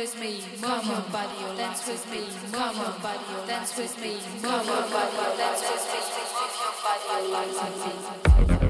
with me, move your body, dance with me, move your body, dance with me, move your body, dance with me, move your body, dance with me.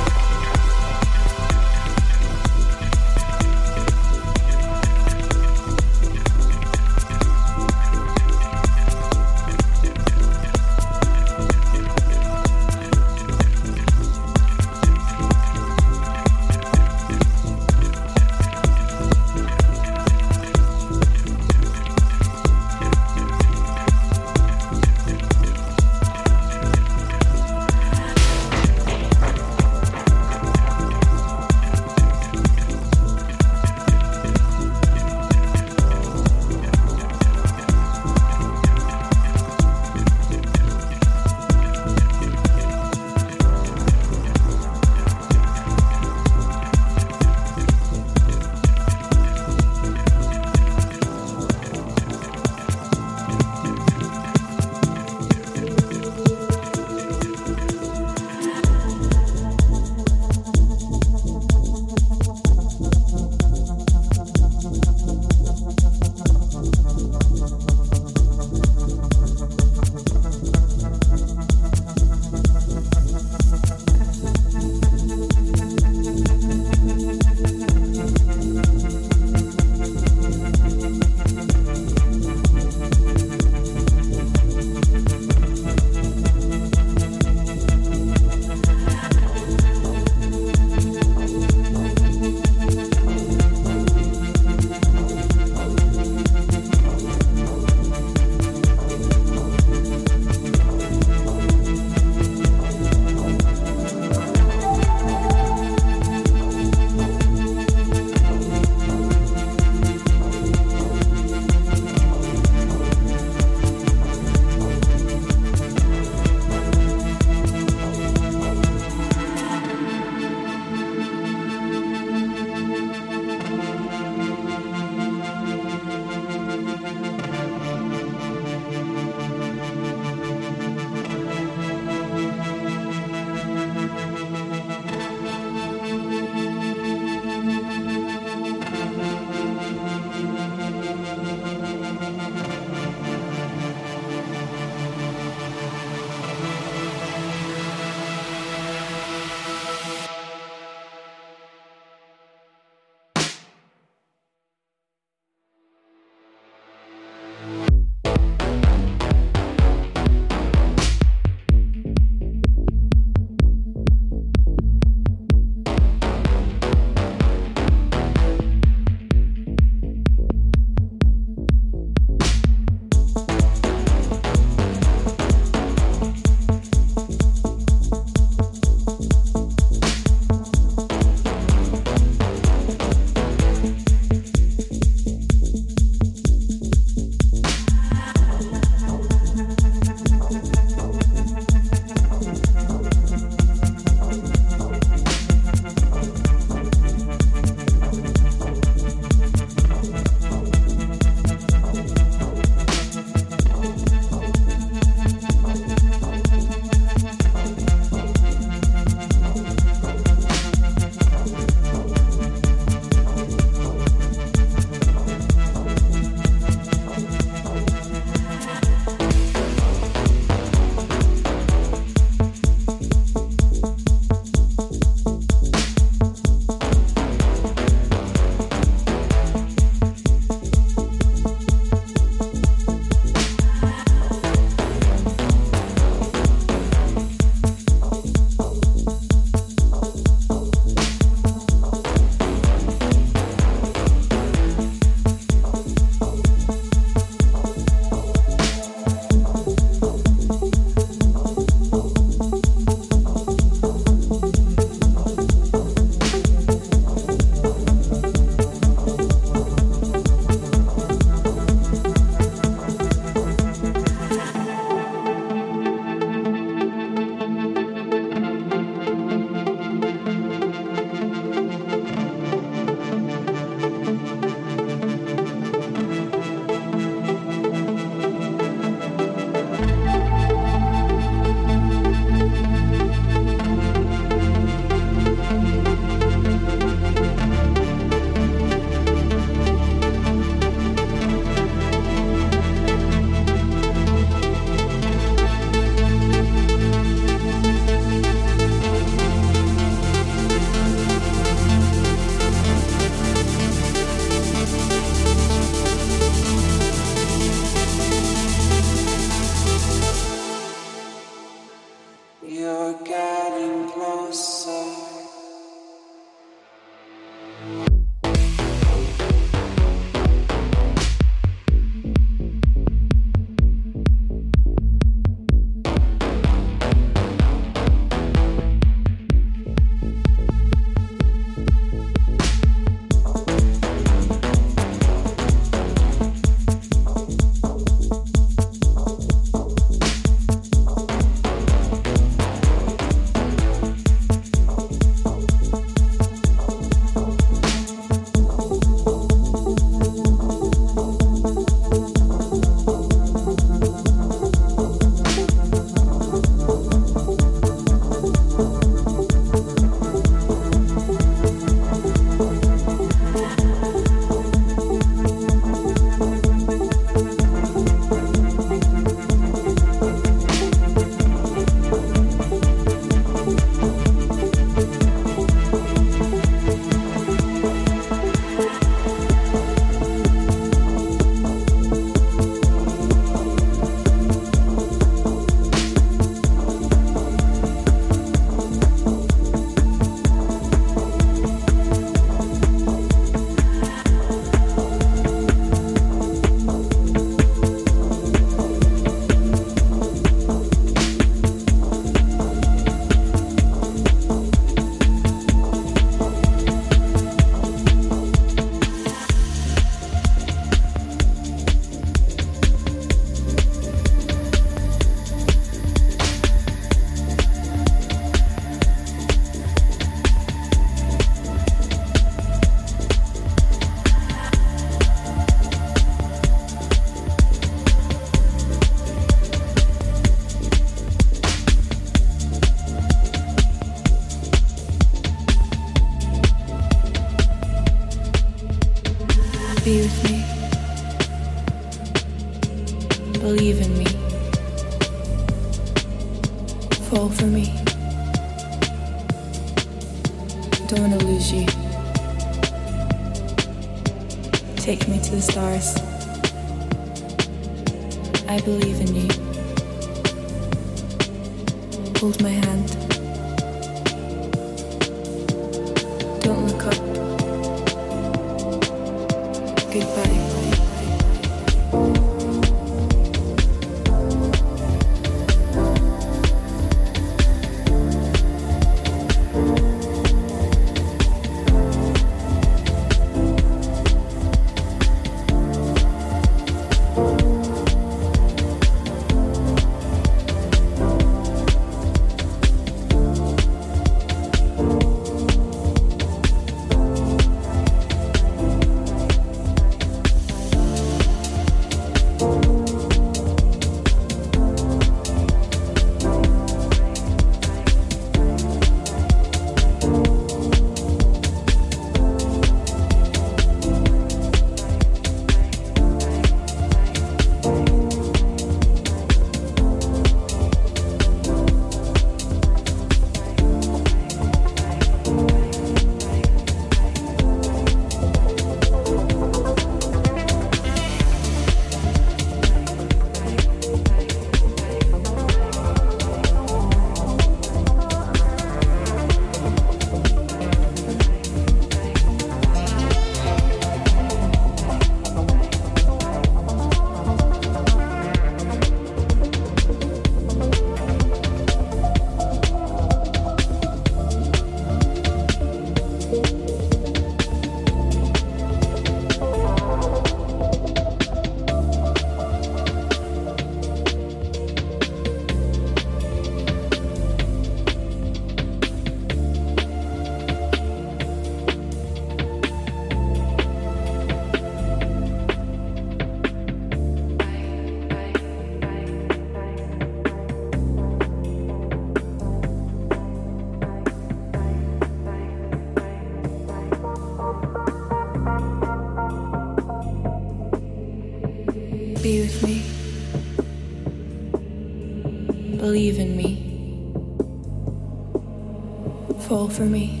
for me.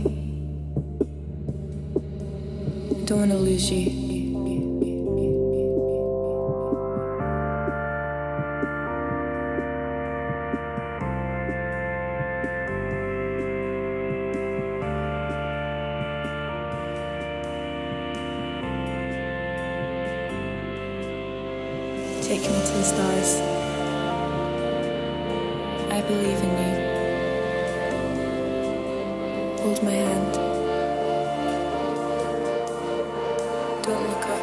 I don't want to lose you. look up.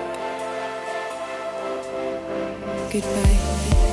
Goodbye.